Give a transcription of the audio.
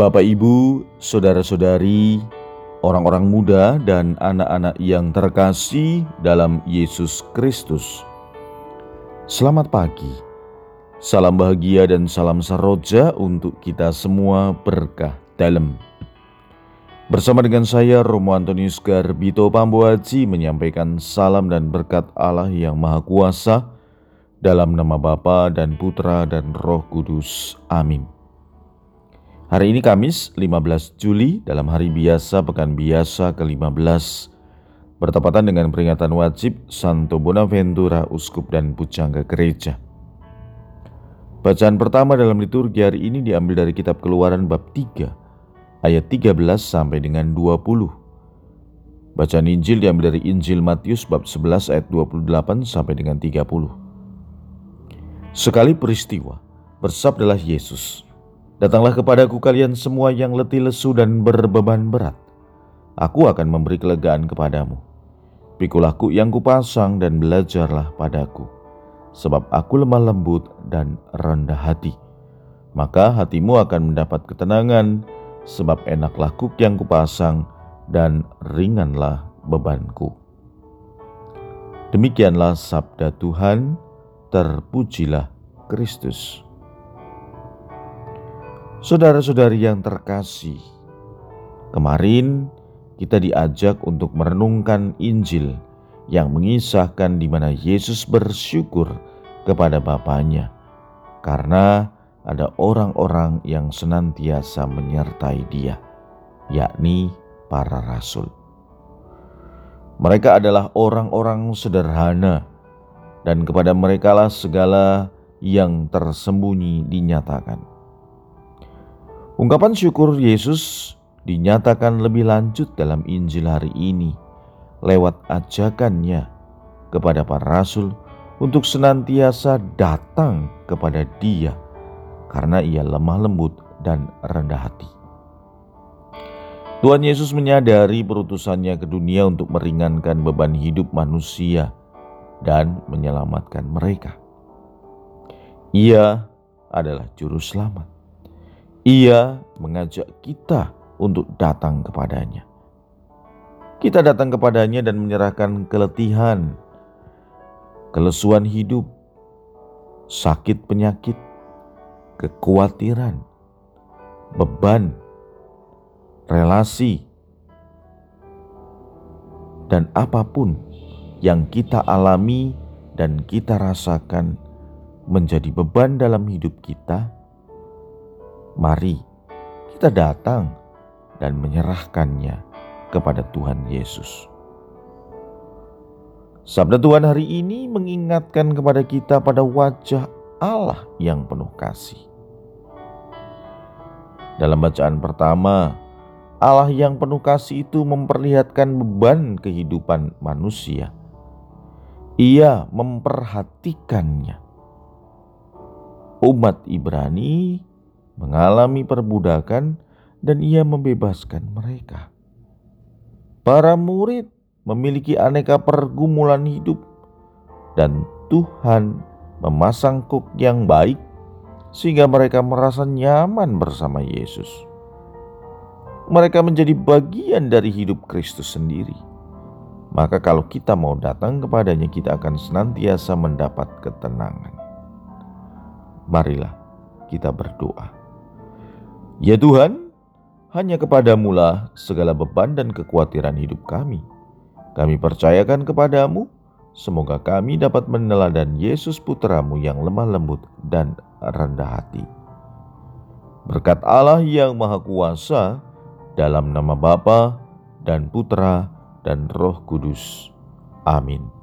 Bapak, Ibu, saudara-saudari, orang-orang muda, dan anak-anak yang terkasih dalam Yesus Kristus, selamat pagi. Salam bahagia dan salam saroja untuk kita semua berkah dalam. Bersama dengan saya Romo Antonius Garbito Pambuaji menyampaikan salam dan berkat Allah yang Maha Kuasa dalam nama Bapa dan Putra dan Roh Kudus. Amin. Hari ini Kamis 15 Juli dalam hari biasa pekan biasa ke-15 bertepatan dengan peringatan wajib Santo Bonaventura Uskup dan Pujangga Gereja. Bacaan pertama dalam liturgi hari ini diambil dari kitab Keluaran bab 3 ayat 13 sampai dengan 20. Bacaan Injil diambil dari Injil Matius bab 11 ayat 28 sampai dengan 30. Sekali peristiwa, bersabdalah Yesus, Datanglah kepadaku kalian semua yang letih lesu dan berbeban berat. Aku akan memberi kelegaan kepadamu. Pikulah yang kupasang dan belajarlah padaku. Sebab aku lemah lembut dan rendah hati. Maka hatimu akan mendapat ketenangan, sebab enaklah kuk yang kupasang dan ringanlah bebanku. Demikianlah sabda Tuhan, terpujilah Kristus. Saudara-saudari yang terkasih, kemarin kita diajak untuk merenungkan Injil yang mengisahkan di mana Yesus bersyukur kepada Bapaknya karena ada orang-orang yang senantiasa menyertai Dia, yakni para rasul. Mereka adalah orang-orang sederhana, dan kepada merekalah segala yang tersembunyi dinyatakan. Ungkapan syukur Yesus dinyatakan lebih lanjut dalam Injil hari ini lewat ajakannya kepada para rasul untuk senantiasa datang kepada Dia karena Ia lemah lembut dan rendah hati. Tuhan Yesus menyadari perutusannya ke dunia untuk meringankan beban hidup manusia dan menyelamatkan mereka. Ia adalah juru selamat. Ia mengajak kita untuk datang kepadanya. Kita datang kepadanya dan menyerahkan keletihan, kelesuan hidup, sakit penyakit, kekhawatiran, beban, relasi, dan apa pun yang kita alami dan kita rasakan menjadi beban dalam hidup kita Mari kita datang dan menyerahkannya kepada Tuhan Yesus. Sabda Tuhan hari ini mengingatkan kepada kita pada wajah Allah yang penuh kasih. Dalam bacaan pertama, Allah yang penuh kasih itu memperlihatkan beban kehidupan manusia. Ia memperhatikannya. Umat Ibrani mengalami perbudakan, dan ia membebaskan mereka. Para murid memiliki aneka pergumulan hidup, dan Tuhan memasang kuk yang baik sehingga mereka merasa nyaman bersama Yesus. Mereka menjadi bagian dari hidup Kristus sendiri. Maka, kalau kita mau datang kepadanya, kita akan senantiasa mendapat ketenangan. Marilah kita berdoa. Ya Tuhan, hanya kepadamulah segala beban dan kekhawatiran hidup kami. Kami percayakan kepadamu, semoga kami dapat meneladan Yesus putramu yang lemah lembut dan rendah hati. Berkat Allah yang Maha Kuasa, dalam nama Bapa dan Putra dan Roh Kudus. Amin.